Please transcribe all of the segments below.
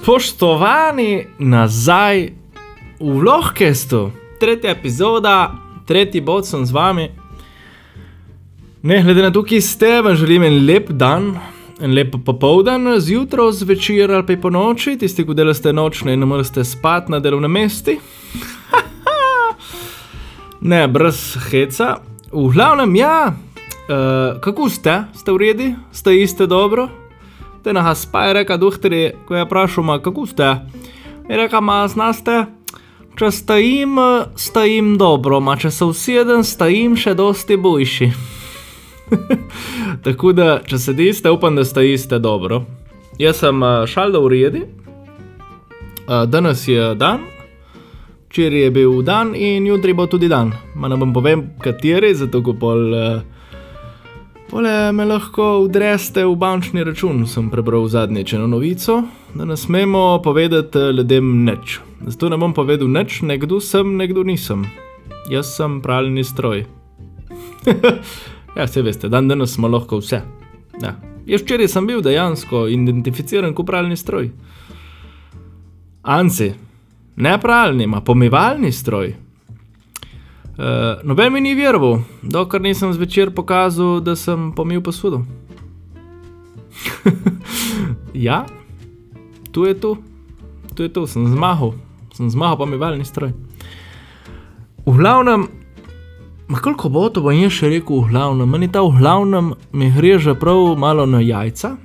Spoštovani, nazaj v Vlohkestu, tretja epizoda, tretji bod sem z vami. Ne glede na to, ki ste, vam želim en lep dan, en lep popoldan, zjutraj, zvečer ali pa po noči, tisti, ki delate nočne in ne morete spati na delovnem mestu. ne, brez heca. V glavnem, ja, uh, kako ste, ste v redu, ste iste dobro? Te na haspa je rekel, doktor, ko je vprašal, ma, kako ste. Je rekel, ma, znaste, če stojim, stojim dobro, ma če se usedem, stojim še dosti boljši. Tako da, če sedite, upam, da stojite dobro. Jaz sem šaldo v redu, danes je dan, včeraj je bil dan in jutri bo tudi dan. Ma ne bom povem, kateri, zato ko pol. Uh, Pole me lahko udreste v bančni račun, sem prebral zadnjič eno novico, da ne smemo povedati ljudem nič. Zato ne bom povedal nič, nekdo sem, nekdo nisem. Jaz sem pravilni stroj. ja, se veste, dan danes smo lahko vse. Ja. Jaz včeraj sem bil dejansko identificiran kot pravilni stroj. Anci, ne pravilni, ma pomivalni stroj. Uh, Noben mi ni verjel, dokler nisem zvečer pokazal, da sem pomil posodo. ja, tu je tu, tu je tu, sem zmahal, sem zmahal pomivalni stroj. V glavnem, koliko bo to, bo jaz še rekel, v glavnem, meni ta v glavnem mi gre že prav malo na jajca,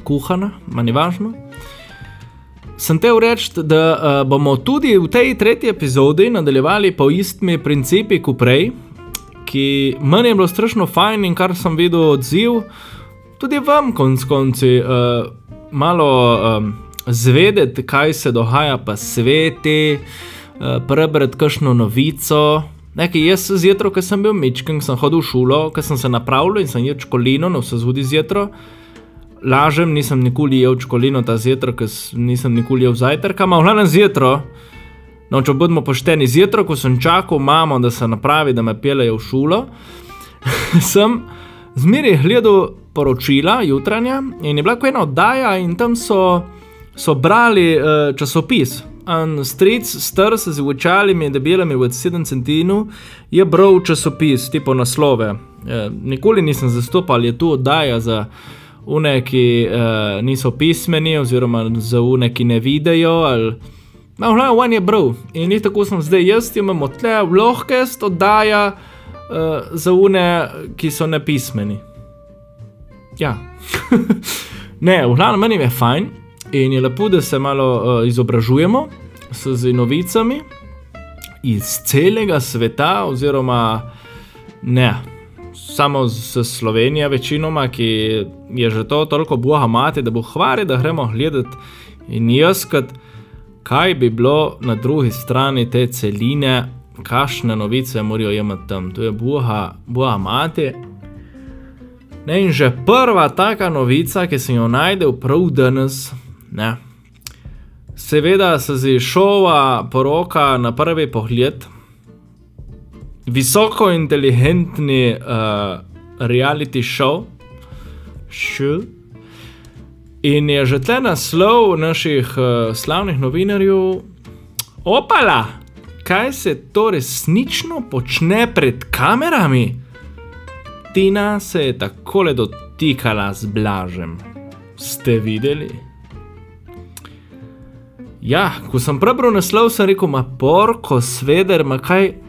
kuhana, manj važno sem te reči, da uh, bomo tudi v tej tretji epizodi nadaljevali po istimi principi kot prej, ki meni je bilo strašno fajn in kar sem videl odziv, tudi vam, konc konci, uh, malo um, zvedeti, kaj se dogaja pa sveti, uh, prebrati kakšno novico. Nekaj, jaz zjutraj, ko sem bil mečken, sem hodil v šolo, ko sem se napravil in sem jedel čokolino, no vse zvodi zjutraj lažem, nisem nikoli jedel čokolino ta zjutraj, ker nisem nikoli jedel zajtrka, ampak glavno zjutraj. No, če bodimo pošteni, zjutraj, ko sem čakal mamo, da se napravi, da me pelejo v šolo, sem zmeraj gledal poročila jutranja in je bila kot ena oddaja in tam so, so brali uh, časopis. En stric, star se z očalimi, debelimi v 7 centimetrov, je bral časopis, tipo naslove. E, nikoli nisem zastopal, je tu oddaja za une, ki uh, niso pismeni, oziroma za une, ki ne vidijo. No, glavno, on je bral. In ni tako sem zdaj jaz, imamo tle vlohkest oddaja uh, za une, ki so nepismeni. Ja. ne, v glavnem, meni je fajn in je lepo, da se malo uh, izobražujemo s, z novicami iz celega sveta, oziroma ne samo z Slovenije, večinoma, ki je že to toliko boga mati, da bo hvari, da gremo gledati in jaz, kot kaj bi bilo na drugi strani te celine, kakšne novice morajo imeti tam. To je boga, boga mati. Ne, in že prva taka novica, ki sem jo najdel prav danes, ne. Seveda se zdi šova poroka na prvi pogled, visoko inteligentni uh, reality show, show. In je že tle naslov naših uh, slavnih novinarjev, opala, kaj se to resnično počne pred kamerami. Tina se je takole dotikala z blažem. Ste videli? Ja, ko sem prebral naslov, sem rekel, ma porko, sveder, ma kaj.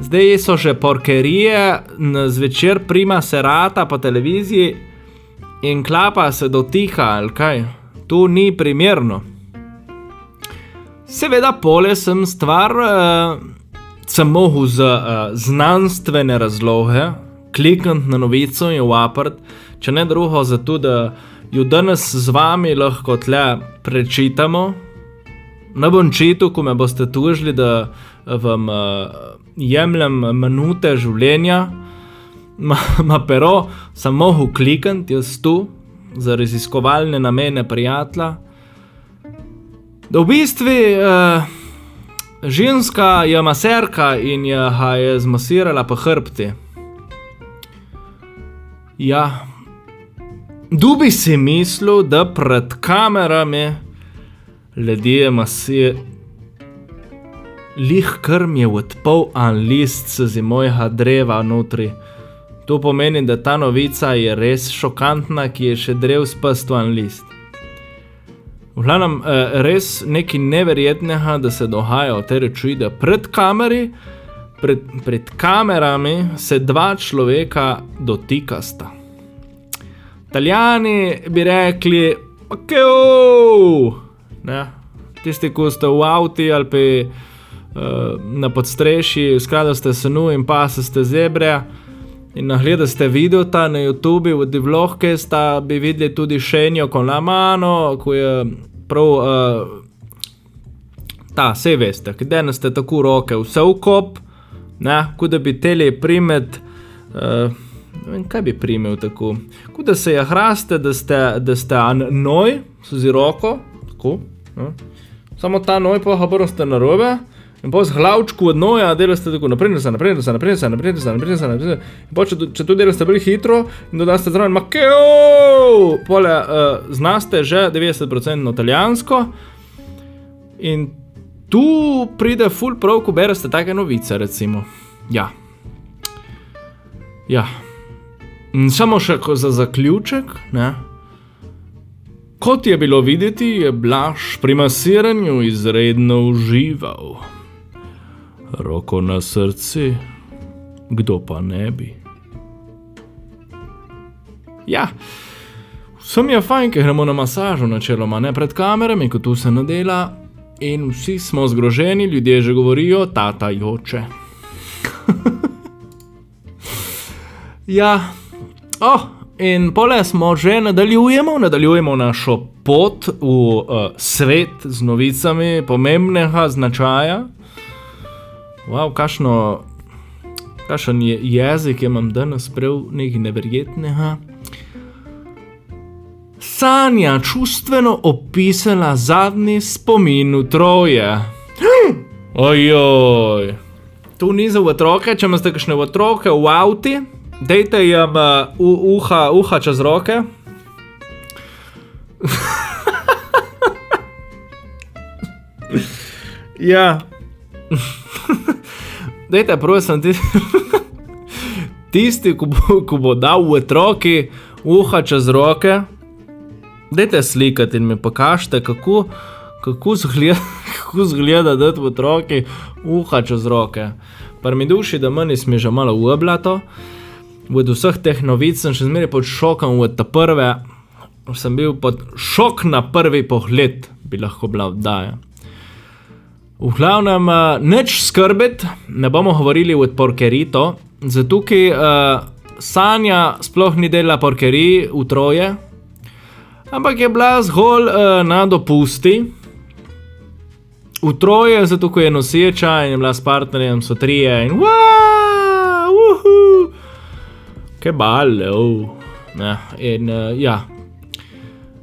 Zdaj so že porkerije, zvečer prima se rata po televiziji in klapa se dotika, ali kaj. To ni primerno. Seveda, pole sem stvar, uh, sem mogel za uh, znanstvene razloge klikniti na novico in uprt, če ne drugo, zato da jo danes z vami lahko tle prečitamo. Ne bom čital, ko me boste tužili, da vam. Uh, jemljem minute življenja, ima pero, samo uklikant, jaz tu za raziskovalne namene, prijatelja. Da v bistvu uh, ženska je maserka in je, je zmasirala po hrbti. Ja, Dubi si mislil, da pred kamerami ljudje masije. Lih krm je odpol en list z mojega dreva notri. To pomeni, da ta novica je res šokantna, ki je še drev spastovan list. V glavnem, eh, res nekaj neverjetnega, da se dogaja v tej reči, da pred, kameri, pred, pred kamerami se dva človeka dotikasta. Italijani bi rekli, ok, ne. tisti, ki ste v avtu ali pa na podstrešji, skratka ste senu in pa ste zebre. In nagleda ste video ta na YouTubi, v Divlohke sta bi videli tudi šenjo con la mano, ko je prav uh, ta, vse veste, kdaj ste tako roke, vse v kop, ne, kot da bi tele primet. Uh, vem, kaj bi primel tako. Kot da se je hraste, da ste, da ste noj, z roko, tako. Ne? Samo ta noj, pa pa ste na robe. In pa z glavčku od noja, delate tako naprej, naprej, naprej, naprej, naprej, naprej, naprej. In pa če, če to delate bolj hitro in dodaste zraven, makeo, pole, uh, znaste že 90% italijansko. In tu pride full prav, ko berete take novice, recimo. Ja. Ja. Samo še za zaključek. Ne? Kot je bilo videti, je Blaž pri masiranju izredno užival. Roko na srce, kdo pa ne bi. Ja, vsem je fajn, ker gremo na masažo, načeloma ne pred kamerami, kot tu se nadela, in vsi smo zgroženi, ljudje že govorijo, tata joče. ja. Oh, in pole smo že nadaljujemo, nadaljujemo našo pot v uh, svet z novicami pomembnega značaja. Wow, kašno, kašen je jezik imam danes, prav nekaj neverjetnega. Sanja čustveno opisala zadnji spomin v troje. Ojoj, tu ni za otroke, če imate kakšne otroke v avtu. Dajte jim uh, uha, uha čez roke. ja. Dajte, prosim, tisti, tisti ko, bo, ko bo dal v otroki uha čez roke. Dajte slikati in mi pokažite, kako, kako zgleda, kako zgleda da v otroki uha čez roke. Pa mi duši, da meni smo že malo uoblato od vseh teh novic sem še zmeraj pod šokom, od te prve, sem bil pod šok na prvi pogled, bi lahko bila oddaja. V glavnem, uh, neč skrbeti, ne bomo govorili o porkerito, zato ker uh, Sanja sploh ni dela porkeri v troje, ampak je bila zgolj uh, na dopusti. V troje, zato ker je noseča in je bila s partnerjem, so trije in wow, uhu ke bale, oh. ne, in uh, ja.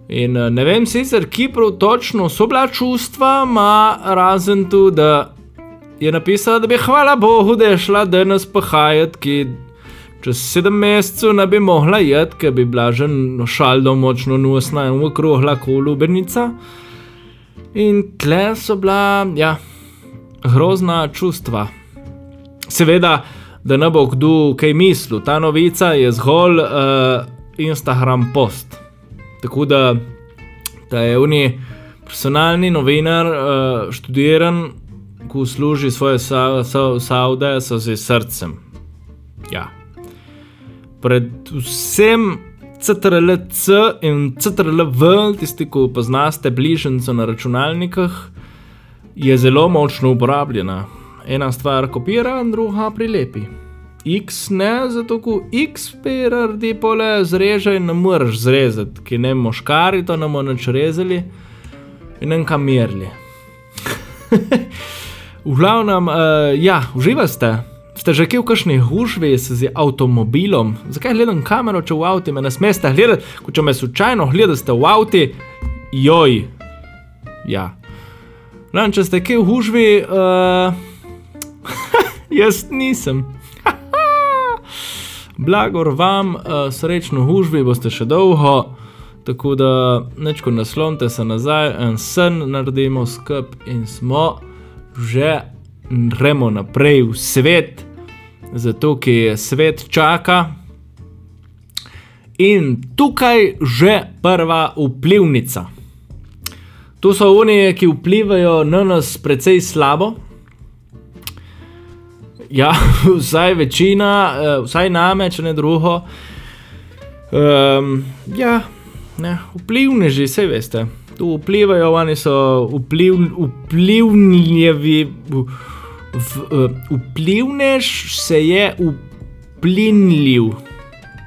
In uh, ne vem sicer, ki prav točno so bila čustva, ma razen tu, da je napisala, da bi hvala Bogu, da je šla danes pahajati, ki čez sedem mesecev ne bi mogla jeti, ker bi bila že šaldo močno nosna in ukrohla kolubenica. In tle so bila, ja, grozna čustva. Seveda, da ne bo kdo kaj mislil. Ta novica je zgolj uh, Instagram post. Tako da, da je oni personalni novinar, uh, študiran, ko služi svoje saude sa, sa, s srcem. Ja. Predvsem CTRL-C in CTRL-V, tisti, ki poznate bližnjico na računalnikih, je zelo močno uporabljena ena stvar kopira, druga prilepi. X ne, zato ko X pirardi pole zreže in ne moreš zrezati, ki ne moškari to ne bomo nič rezali in ne kamerli. v glavnem, uh, ja, uživate. Ste že kje v kakšni hužvi z avtomobilom? Zakaj gledam kamero, če v avtu me ne smete gledati, ko če me slučajno gledate v avtu, joj. Ja. Gledam, če ste kje v hužvi. Uh, Jaz nisem. Blagor vam, uh, srečno hužbi, boste še dolgo. Tako da, nečko naslonite se nazaj, en sen naredimo skup in smo že gremo naprej v svet, zato ki je svet čaka. In tukaj že prva vplivnica. To so oni, ki vplivajo na nas precej slabo. Ja, vsaj večina, eh, vsaj name, če ne drugo. Um, ja, ne, vplivneži, vse veste. Tu vplivajo, oni so vpliv, vplivnjevi. Vplivnež se je vplinljiv.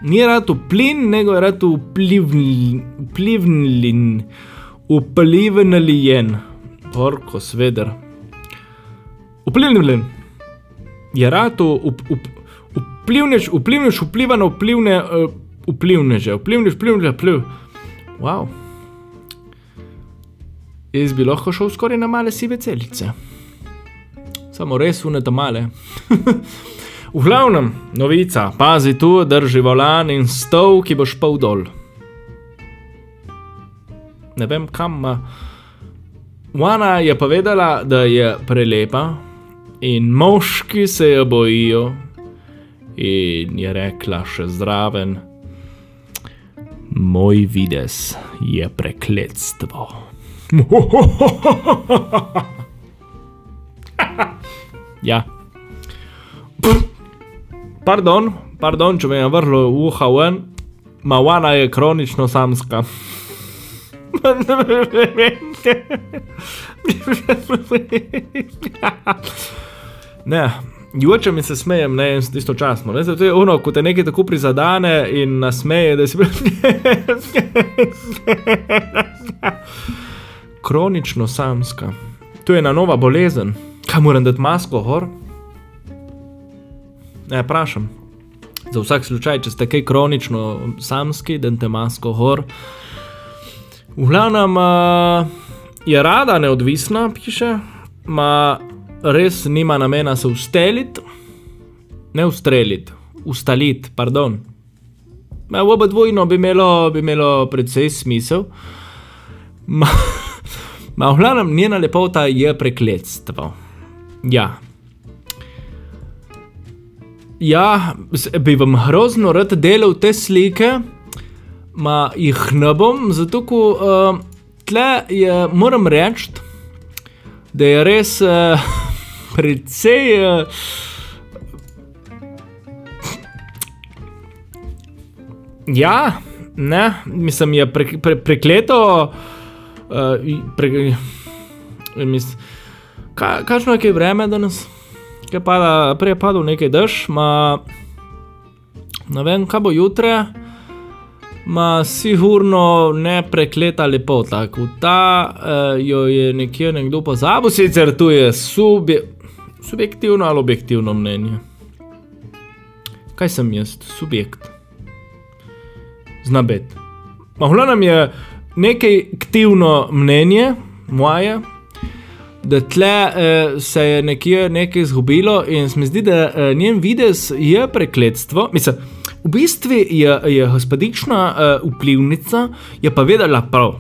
Ni rad vplin, nego je rad vplivnjen, vplivnjen, porko sveder. Vplivnjen. Je rad vplivnež, vplivnež, vpliva na vplivne, uh, vplivneže, vplivnež, vplivnež, vpliv. Wow. Jaz bi lahko šel skoraj na male sive celice. Samo res unete male. v glavnem, novica, pazi tu, drži volan in stol, ki boš pol dol. Ne vem kam. Wana je povedala, da je prelepa in moški se jo bojijo. In je rekla še zraven, moj vides je prekletstvo. ja. Pardon, pardon, če me je vrlo uha ven, Mawana je kronično samska. ne, joče mi se smejem, ne, istočasno. Ne, to je ono, ko te nekaj tako prizadene in nasmeje, da si. kronično samska. To je ena nova bolezen. Kaj moram dati masko, hor? Ne, vprašam. Za vsak slučaj, če ste kaj kronično samski, da te masko hor. V glavnem uh, je rada neodvisna, piše, ma res nima namena se usteliti, ne ustreliti, ustaliti, pardon. Ma v oba dvojno bi imelo, bi imelo predvsej smisel. Ma, ma v glavnem njena lepota je prekletstvo. Ja. Ja, bi vam grozno rad delal te slike, ma jih ne bom, zato ko uh, tle je, moram reči, da je res uh, precej. Uh, ja, ne, mislim, je pre, pre, prekleto. Uh, pre, mislim, Kakšno je vreme danes? Kaj pada, prej je padal nekaj dež, ma ne vem, kaj bo jutra, ma sigurno ne prekleta lepota. Ta eh, jo je nekje nekdo pozabil, sicer tu je subje, subjektivno ali objektivno mnenje. Kaj sem jaz, subjekt? Znabet. Mahlo nam je nekaj aktivno mnenje, moje da tle uh, se je nekje nekaj izgubilo in se mi zdi, da uh, njen videz je prekletstvo. Mislim, v bistvu je, je gospodična uh, vplivnica, je pa vedela prav. Uh,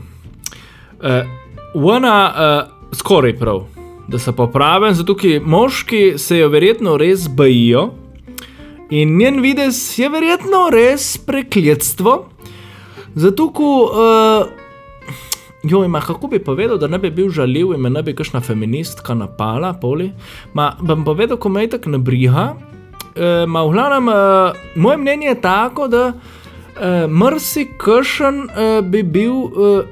ona uh, skoraj prav, da se popravim, zato ker moški se jo verjetno res bojijo. In njen videz je verjetno res prekletstvo, zato ko uh, Jo, ima, kako bi povedal, da ne bi bil žaljiv in me ne bi kakšna feministka napala, poli. Ma, bom povedal, ko me je tako ne briga. E, ma, v glavnem, e, moje mnenje je tako, da e, mrsi kršen e, bi bil, e,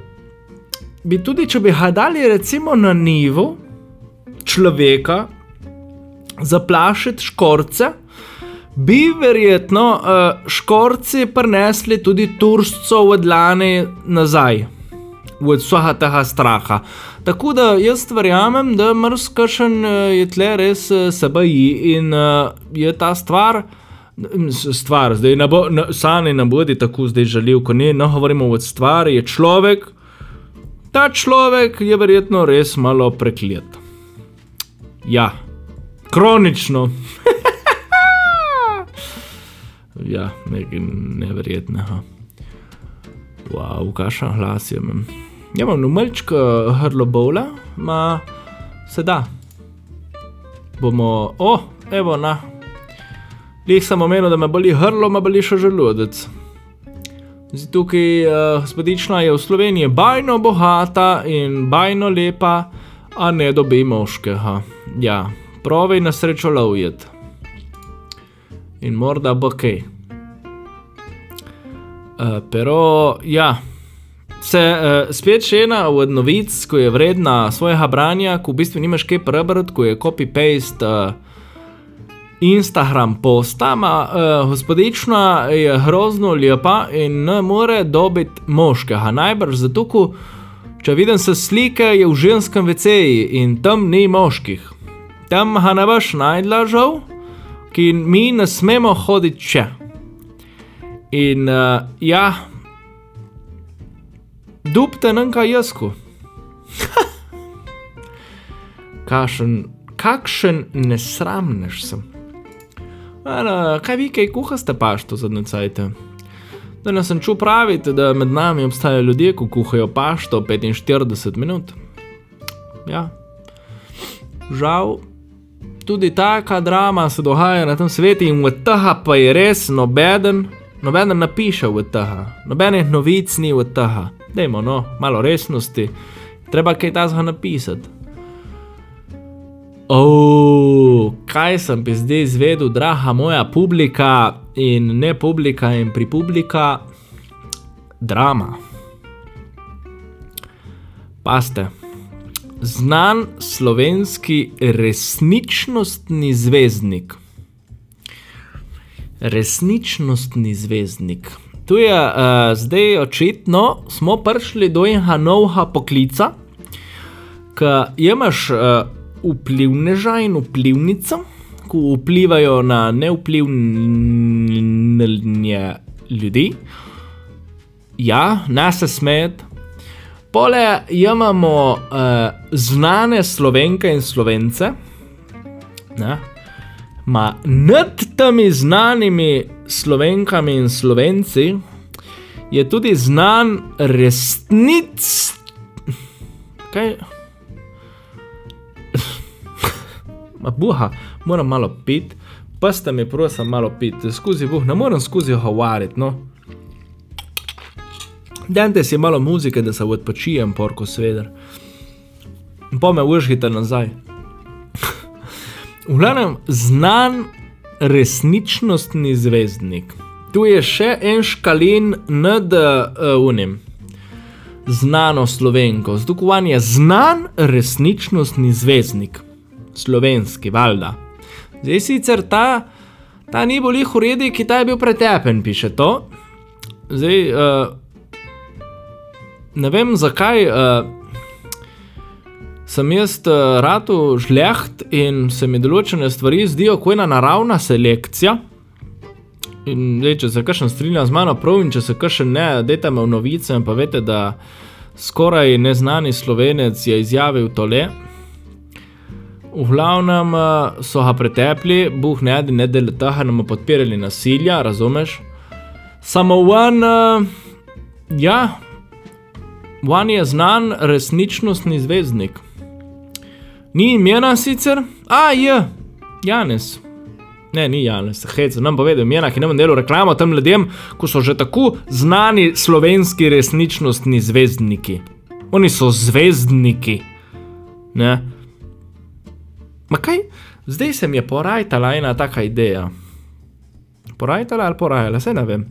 bi tudi če bi ga dali recimo na nivo človeka, zaplašiti škorce. Bi verjetno uh, škorci prinesli tudi turščov od lani nazaj od vsega tega straha. Tako da jaz verjamem, da mrzkašen eh, je tle res eh, se boji in uh, je ta stvar. Stvar, zdaj ne bo, sami ne bodi tako zdaj žaljiv, ko ne, ne govorimo o stvari, je človek. Ta človek je verjetno res malo preklet. Ja, kronično. Ja, nekaj neverjetnega. Wow, kaša glas je. Imam. Ja, imam numelčka hrlo bola, ma se da. Bomo, o, evo na. Lih sem omenil, da me boli hrlo, ma boli še želodec. Zdaj, tukaj uh, gospodična je v Sloveniji bajno bogata in bajno lepa, a ne dobi moškega. Ja, pravi na srečo lovjet. In morda bo kaj. Uh, pero, ja, se uh, spet še ena od novic, ko je vredna svojega branja, ko v bistvu nimaš kaj prebrati, ko je copy-paste. Uh, Instagram posta, ma uh, gospodična je grozno lepa in ne more dobiti moškega. Najbrž zato, ko, če vidim se slike, je v ženskem veceji in tam ni moških. Tam ha ne boš najdla žal, ki mi ne smemo hoditi če. In uh, ja, dubte nanka jasku. kakšen, kakšen nesramnež sem. Ano, kaj vi, kaj kuhaste pašto za necajte? Danes sem čutil praviti, da med nami obstajajo ljudje, ki kuhajo pašto 45 minut. Ja, žal, tudi taka drama se dogaja na tem svetu in v tega pa je res nobeden, nobeden napiše v tega, nobenih novic ni v tega. Dajmo, no, malo resnosti, treba kaj tazga napisati. Oh, kaj sem bi zdaj izvedel, draga moja publika in ne publika in pri publika, drama. Paste, znan slovenski resničnostni zvezdnik. Resničnostni zvezdnik. Tu je uh, zdaj očitno, smo prišli do enega novega poklica, ki imaš. Uh, vplivneža in vplivnica, ki vplivajo na neupljivne ljudi. Ja, nas se smeti. Pole imamo uh, znane slovenke in slovence, ne? ma nad temi znanimi slovenkami in slovenci je tudi znan resnic. Kaj? Ma buha, moram malo pit, pa sta mi prosim malo pit, skozi buh, ne morem skozi govoriti, no. Dajte si malo muzike, da se odpočijem, porko sveder. Pa me užgite nazaj. v glavnem, znan resničnostni zvezdnik. Tu je še en škalin nad uh, unim. Znano slovenko, zdukovan je znan resničnostni zvezdnik slovenski, valjda. Zdaj sicer ta, ta ni bolj jih uredi, ki ta je bil pretepen, piše to. Zdaj, uh, ne vem zakaj. Uh, Sem jaz uh, rado žleht in se mi določene stvari zdijo kot ena naravna selekcija. In zdaj, če se kakšen strinja z mano, prav in če se kakšen ne, dajte me v novice. Pa veste, da skoraj neznani slovenec je izjavil tole. V glavnem eh, so ga pretepli, Bog ne da ne del tega, da mu podpirali nasilja, razumeš? Samo on, uh, ja, on je znan resničnostni zvezdnik. Ni imena sicer, a je, Janes. Ne, ni Janes, hej, nam povedal, imena, ki nam delo reklamo tem ljudem, ko so že tako znani slovenski resničnostni zvezdniki. Oni so zvezdniki. Ne? Ma kaj, zdaj se mi je porajtala ena taka ideja. Porajtala ali porajala, se ne vem.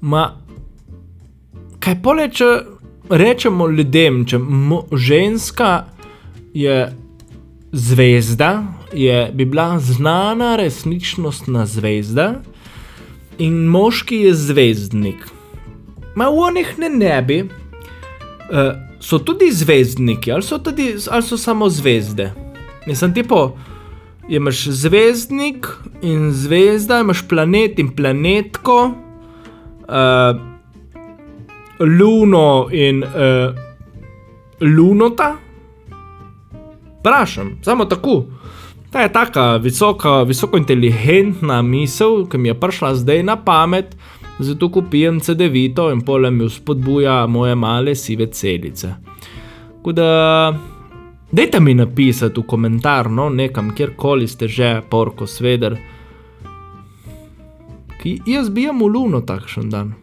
Ma, kaj pole, če rečemo ljudem, če ženska je zvezda, je bi bila znana resničnostna zvezda in moški je zvezdnik. Ma v onih ne ne bi. Uh, so tudi zvezdniki, ali so, tudi, ali so samo zvezde? Nisem tipo, imaš zvezdnik in zvezda, imaš planet in planetko, uh, luno in uh, lunota. Prašam, samo tako. Ta je taka visoka, visoko inteligentna misel, ki mi je prišla zdaj na pamet, zato kupujem CD-vito in polem jo spodbuja moje male sive celice. Tako da, dajte mi napisati v komentar, no, nekam, kjerkoli ste že, porko sveder. Ki jaz bijem v luno takšen dan.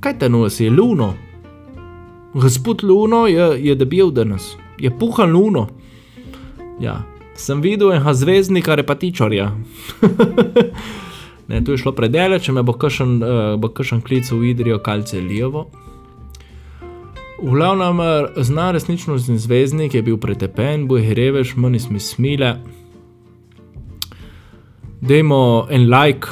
Kaj te nosi, luno? Gospod Luno je, je debil danes, je puhan Luno. Ja, sem videl enega zvezdnika repatičarja. ne, tu je šlo predele, če me bo kakšen, uh, bo kakšen klic v Idrijo, kalce lijevo. V glavnem, eh, zna resnično zvezdnik je bil pretepen, boj reveš, manj smo smile. Dajmo en like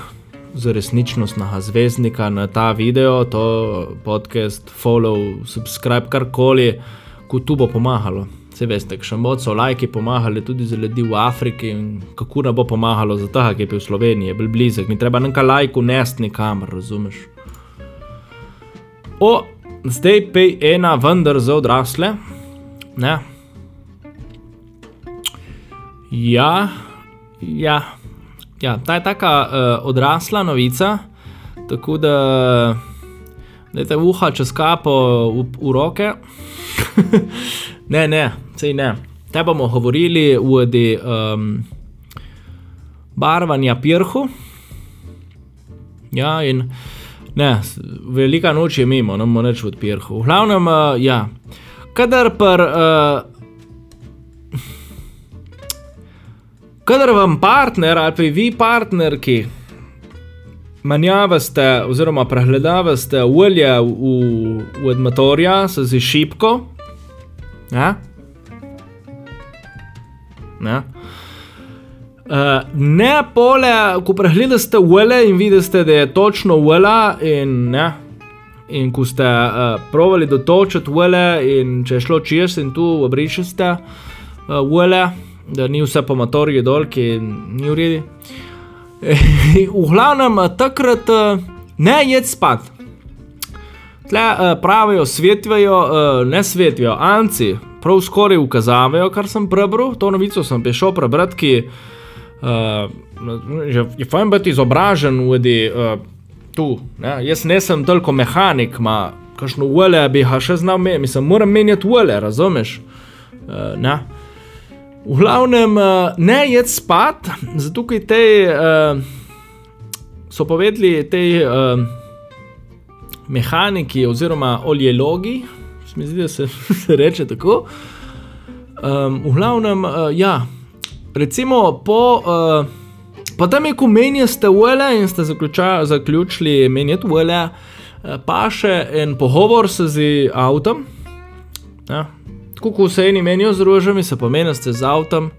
za resničnost na zvezdnika na ta video, to podcast, follow, subscribe, karkoli, ko tu bo pomagalo. Se veste, še moč so lajki pomagali tudi za ljudi v Afriki in kako nam bo pomagalo za to, ki je bil v Sloveniji, bil blizek, mi treba nekaj lajku nesti nikamor, razumeš? O, zdaj pa je ena vendar za odrasle. Ne? Ja, ja, ja, ta je taka uh, odrasla novica, tako da da te uha čez kapo v, v roke. ne, ne, sej ne. Te bomo govorili o um, barvanju pirhu. Ja, in ne, velika noč je mimo, ne moremo reči od pirhu. V glavnem, uh, ja, kadar pr. Uh, Kadar vam partner ali pa vi partnerki manjavate, oziroma prehledavate olje v, v, v motorja, se zdi šipko, Ja? Ja. Uh, ne pole, ko pregledate vele in vidite, da je točno vela, in, ja, in ko ste uh, provali dotočiti vele, in če je šlo čez in tu obrišete uh, vele, da ni vse po motorju dol, ki ni v redu. v glavnem, takrat uh, ne jedz spat. Tle uh, pravijo, svetijo, uh, ne svetijo, anci, prav skoraj ukazavajo, kar sem prebral. To novico sem prišel prebrati, ki uh, je fajn biti izobražen v edi uh, tu. Ne? Jaz nisem toliko mehanik, ma kakšno ule bi ga še znal menjati, mislim, moram menjati ule, razumeš? Uh, ne? V glavnem, uh, ne jed spat, zato ker te uh, so povedali, te. Uh, mehaniki oziroma oljelogi, mi zdi, da se, se reče tako. Um, v glavnem, uh, ja, recimo po, uh, po tem, ko menjate ule in ste zaključili menjati ule, uh, pa še en pogovor z avtom. Ja. Tako kot se eni menijo z rožami, se pomenite z avtom.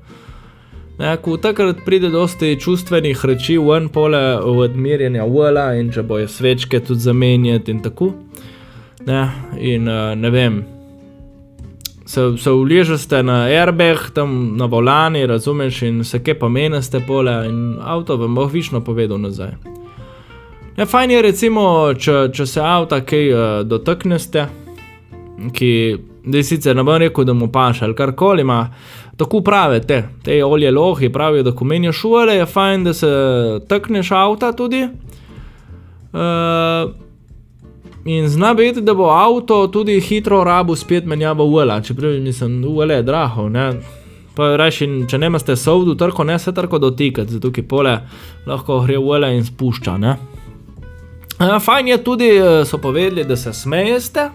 Ja, ko takrat pride dosti čustvenih reči, ven pole odmirjenja ula in če bojo svečke tudi zamenjati in tako. Ja, in uh, ne vem, se, se uležete na airbag, tam na volani, razumeš, in se kaj pomenite pole in avto vam bo višno povedal nazaj. Ja, fajn je recimo, če, če se avta kaj uh, dotaknete, ki, da sicer ne bom rekel, da mu paša ali karkoli ima. Tako pravijo te, olje lohi, pravijo, da ko menijo šole, je fajn, da se takneš avta tudi. Uh, in zna biti, da bo avto tudi hitro rabo spet menjava ula, čeprav nisem ule je draho. Ne? Pa reči, če ne imate sovdu, trko ne se trko dotikati, zato ki pole lahko gre ule in spušča. Uh, fajn je tudi, eh, so povedali, da se smejeste.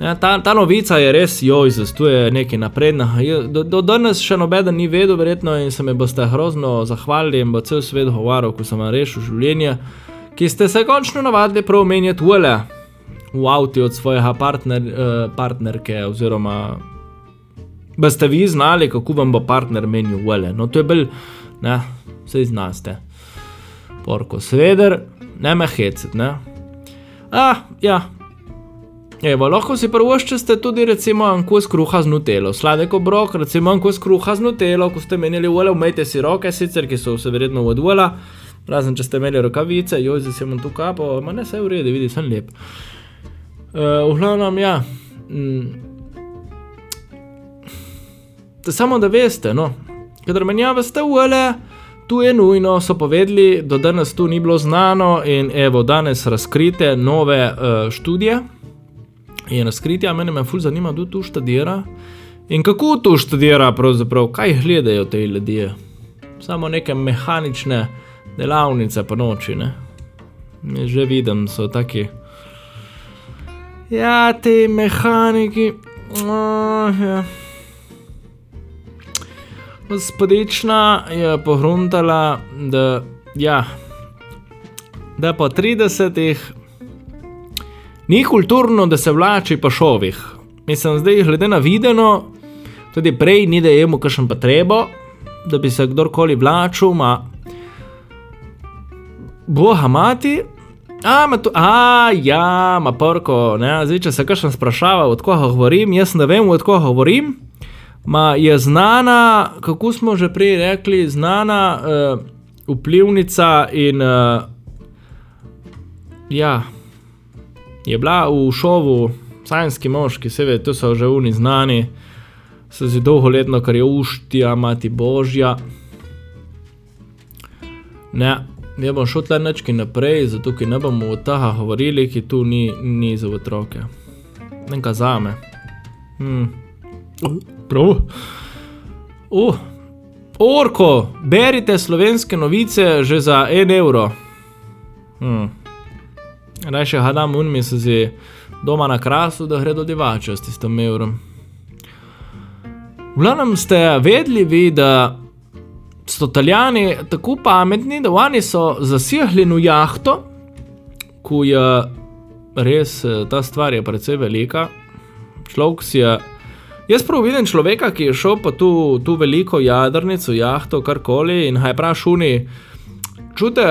Ja, ta, ta novica je res, joj, zastuje nekaj naprednega. Do, do danes še nobeden ni vedel, verjetno, in se mi boste grozno zahvalili in bo cel svet govoril, ko sem rešil življenje, ki ste se končno navadili prav menjati ule v avtu od svojega partner, uh, partnerke, oziroma boste vi znali, kako vam bo partner menil ule. No, to je bil, ne, vse znaste. Porko, sveder, ne me hecet, ne. Ah, ja, Evo, lahko si prvoščete tudi recimo kos kruha z nutelo, sladek obrok, recimo kos kruha z nutelo, ko ste menili ule, umejte si roke, sicer ki so se verjetno odvela, razen če ste imeli rokavice, joj, zdaj sem tu kapo, ma ne se v redu, vidi, sem lep. Uh, v glavnem, ja. Mm. Samo da veste, no, kadar menjave ste ule, tu je nujno, so povedali, do danes tu ni bilo znano in evo, danes razkrite nove uh, študije. In razkritja, meni me ful zanima, kdo tu študira in kako tu študira, pravzaprav, kaj gledajo te ljudje. Samo neke mehanične delavnice po noči, ne. Že vidim, so taki. Ja, ti mehaniki. Oh, ja. Gospodična je pohruntala, da, ja, da po 30-ih ni kulturno, da se vlači po šovih. Mislim, zdaj, glede na videno, tudi prej ni da je mu kakšen potrebo, da bi se kdorkoli vlačil, ma boha mati. A, ma tu, a, ja, ma porko, ne, zdaj, če se kakšen sprašava, od koga govorim, jaz ne vem, od koga govorim. Ma je znana, kako smo že prej rekli, znana uh, vplivnica in uh, ja, je bila v šovu Sajnski moški, seveda, to so že oni znani, so že dolgoletno, kar je uštija, mati božja. Ne, ne bom šel tle nečki naprej, zato ker ne bomo o tega govorili, ki tu ni, ni za otroke. Nekaj zame. Hmm. Prav. Uh. Orko, berite slovenske novice že za en evro. Hmm. Naj še hadam unmi se zi doma na krasu, da gre do divača s tistim evrom. V glavnem ste vedeli da so italijani tako pametni, da oni so zasihli v jahto, ko je res ta stvar je precej velika. Človek si je. Jaz prav vidim človeka, ki je šel pa tu, tu veliko jadrnico, jahto, karkoli in haj prašuni. Čute,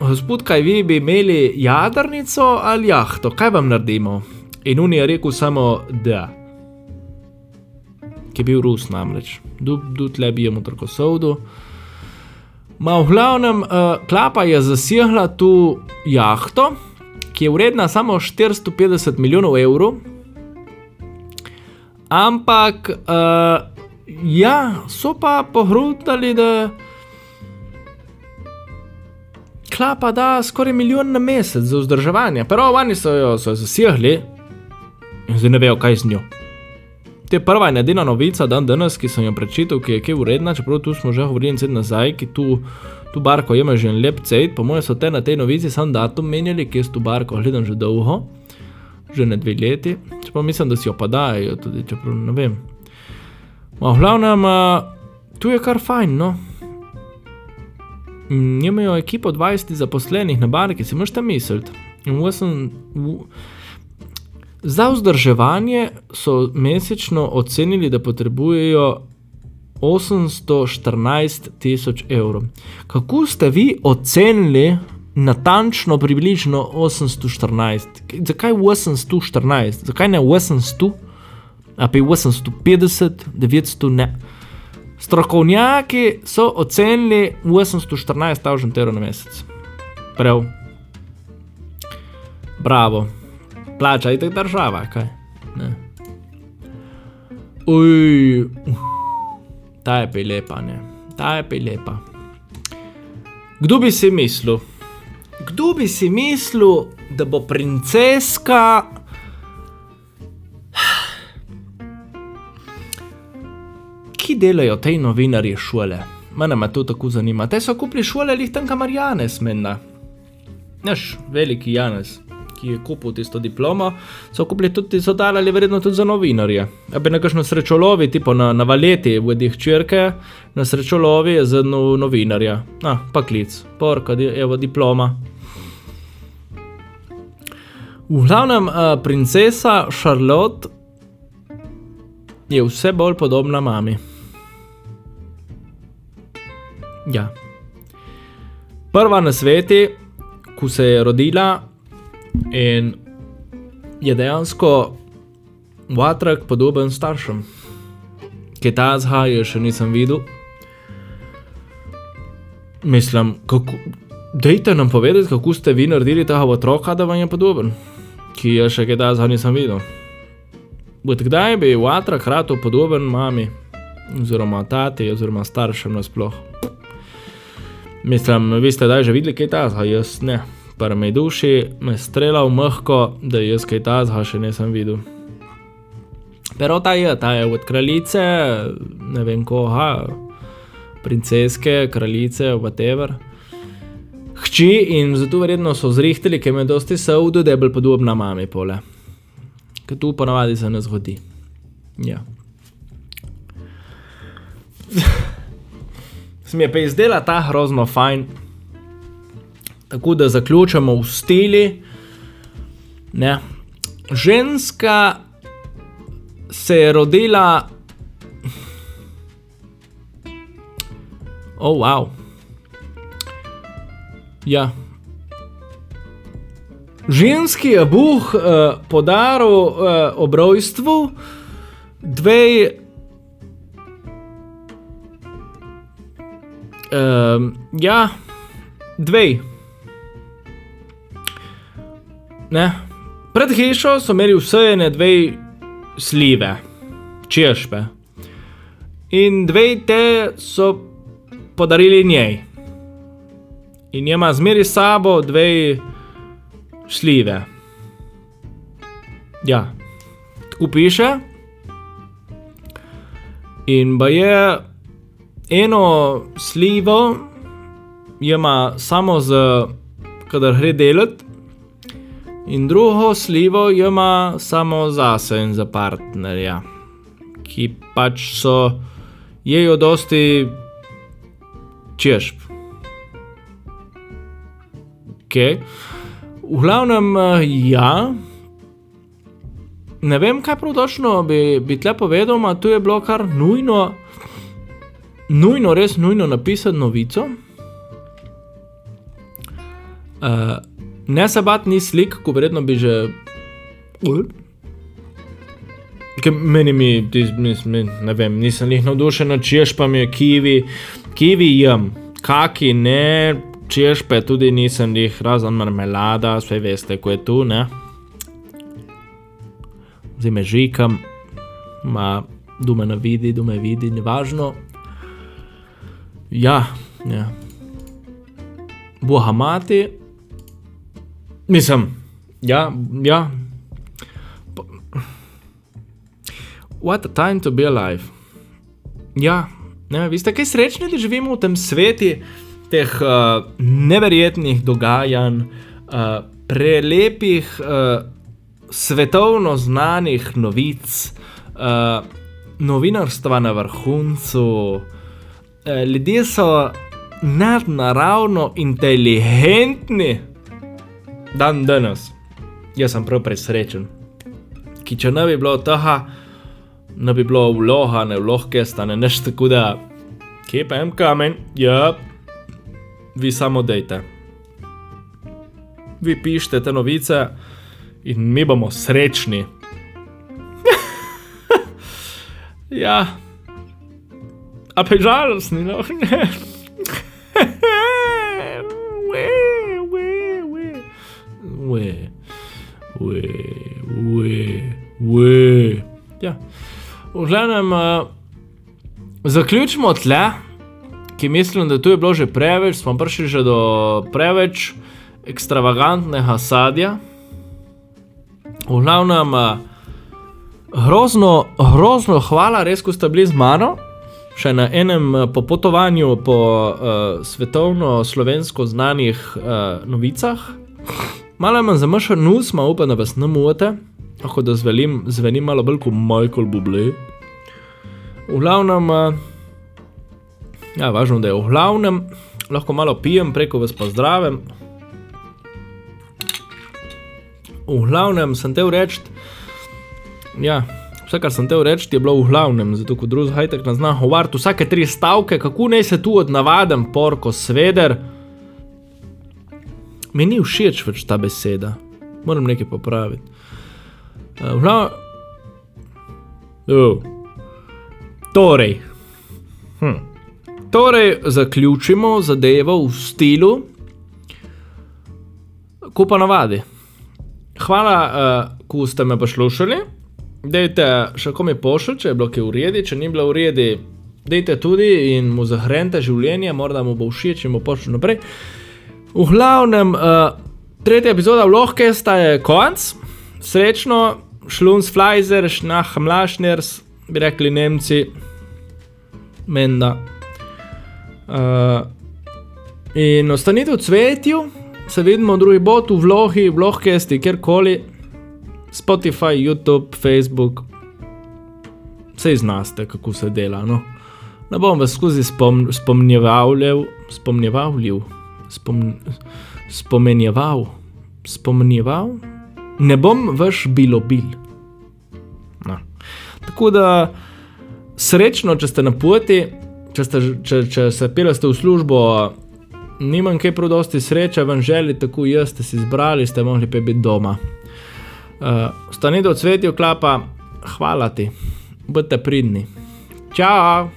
gospod, kaj vi bi imeli jadrnico ali jahto, kaj vam naredimo? In on je rekel samo da. Je bil Rus namreč, tu tle bi jim tako sovdu. Ma v glavnem, uh, klapa je zasihla tu jahto, ki je vredna samo 450 milijonov evrov. Ampak, uh, ja, so pa pohrutali, da klapa da skoraj milijon na mesec za vzdrževanje. Prvo, oni so jo so zasihli in zdaj ne vejo, kaj z njo. To je prva in edina novica dan danes, ki sem jo prečital, ki je kaj uredna, čeprav tu smo že govorili cel nazaj, ki tu, tu barko ima že en lep cejt, po mojem so te na tej novici sam datum menjali, ki jaz tu barko gledam že dolgo, že ne dve leti, čeprav mislim, da si jo pa dajo tudi, čeprav ne vem. Ma v glavnem, tu je kar fajn, no. Imajo ekipo 20 zaposlenih na barki, si možete misliti. In v sem, v, Za vzdrževanje so mesečno ocenili, da potrebujejo 814 tisoč evrov. Kako ste vi ocenili natančno, približno 814? Zakaj 814? Zakaj ne 800? A pa 850, 900 ne. Strokovnjaki so ocenili 814 tisoč evrov na mesec. Prav. Bravo plača tako država, kaj. Ne. Uj, ta je pa lepa, ne, ta je pa lepa. Kdo bi si mislil, kdo bi si mislil, da bo princeska. Ki delajo te novinarje šole? Mene me to tako zanima. Te so kupili šole, jih tam kamar Janes menda. Naš veliki Janes ki je kupil tisto diplomo, so kupili tudi, so dali verjetno tudi za novinarje. Abi na kakšno srečolovi, tipo na, na valeti, v edih črke, na srečolovi je za no, novinarja. Ah, pa klic, porka, evo diploma. V glavnem, uh, princesa Charlotte je vse bolj podobna mami. Ja. Prva na svetu, ko se je rodila, In je dejansko vatrak podoben staršem, ki ta zhaja še nisem videl. Mislim, kako. Dejte nam povedati, kako ste vi naredili tega otroka, da vam je podoben, ki je še kaj ta zhaja nisem videl. Bud kdaj bi vatrak rado podoben mami? oziroma tati, oziroma staršem nasploh. Mislim, vi ste da že videli kaj tazga, jaz ne. Par me strela v mehko, da jaz kaj tazga še nisem videl. Pero ta je, ta je od kraljice, ne vem koga, princeske, kraljice, whatever. Hči in zato verjetno so zrihteli, ker me dosti saudo, da je bolj podobna mami pole. Ker tu ponavadi se ne zgodi. Ja. Se mi je pa izdela ta grozno fajn. Tako da zaključimo v stili. Ne. Ženska se je rodila. Oh, wow. Ja. Ženski je Bog uh, podaril uh, ob rojstvu dve. Um, ja, dve. Ne. Pred hišo so imeli vse ene dve slive, češpe. In dve te so podarili njej. In ima zmeri sabo dve slive. Ja, tako piše. In pa je eno slivo, ima samo za, kadar gre delati, in drugo slivo ima samo zase in za partnerja, ki pač so jejo dosti češp. Okay. V glavnem, ja. Ne vem, kaj prav točno bi, bi tle povedal, a tu je bilo kar nujno, nujno, res nujno napisati novico. Uh, ne se bat ni slik, ko verjetno bi že. Ker meni mi, mi, ne vem, nisem jih navdušen, češ pa mi je kiwi, kiwi jem, kaki ne, češ pa tudi nisem jih, razen marmelada, vse veste, ko je tu, ne. Zdaj me žikam, ma, dume na vidi, dume vidi, ni važno. Ja, ja. Boha mati. Mislim, ja, ja. What a time to be alive. Ja, ne, vi ste kaj srečni, da živimo v tem svetu teh uh, neverjetnih dogajanj, uh, prelepih, uh, svetovno znanih novic, uh, novinarstva na vrhuncu. Uh, ljudje so nadnaravno inteligentni, dan danes. Jaz sem prav presrečen. Ki če ne bi bilo tega, ne bi bilo vloga, ne vlogke, stane nešto tako da, kje pa en kamen, ja, vi samo dejte. Vi pišete te novice in mi bomo srečni. ja, a pa žalostni, no ne. Ue, ue, ue, ue. Ja. V glavnem, uh, zaključimo tle, ki mislim, da tu je bilo že preveč, smo prišli že do preveč ekstravagantnega sadja. V glavnem, uh, grozno, grozno hvala, res, ko ste bili z mano. Še na enem popotovanju po uh, svetovno-slovensko znanih uh, novicah. Malo imam zamršen nos, malo upam, da vas ne mote, lahko da zvelim, zvenim malo bolj kot Michael Bublé. V glavnem, uh, ja, važno, da je v glavnem, lahko malo pijem, preko vas pozdravim. V glavnem sem te reči, ja, vse, kar sem te reči, je bilo v glavnem, zato kot drugi hajtek nas zna govoriti vsake tri stavke, kako naj se tu od navaden porko sveder. Mi ni všeč več ta beseda, moram nekaj popraviti. Uh, glavnem, uh. Torej, hm. torej, zaključimo zadevo v stilu, ko pa navadi. Hvala, uh, ko ste me poslušali. Dajte še komi pošiljati, če je bilo kaj v redu, če ni bilo v redu, dejte tudi in mu zahranite življenje, morda mu bo všeč in bo pošil naprej. V glavnem, uh, tretja epizoda vlohkesta je konc, srečno, šluns flajzer, šnah mlašners, bi rekli Nemci, menda. Uh, in ostanite v cvetju, se vidimo v drugi bot, v vlohi, v vlohkesti, kjerkoli, Spotify, YouTube, Facebook, vse znaste, kako se dela. No? Ne bom vas skozi spom, spomnjeval, spomnjeval, spom, spomenjeval, spomnjeval, ne bom vaš bilo bil. No. Tako da srečno, če ste na poti, če, ste, če, če se pelete v službo, nimam kaj prodosti sreče, vam želim, tako jaz ste si izbrali, ste mogli pa biti doma. Uh, Stanite v cvetju, klapa, hvala ti bodite pridni. Čau,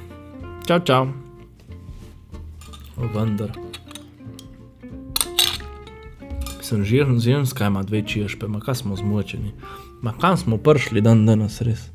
čau, čau. Vendar. Sem žiren, zimska ima dve čišpe, ma kaj smo zmočeni. Ma kam smo prišli dan danes res?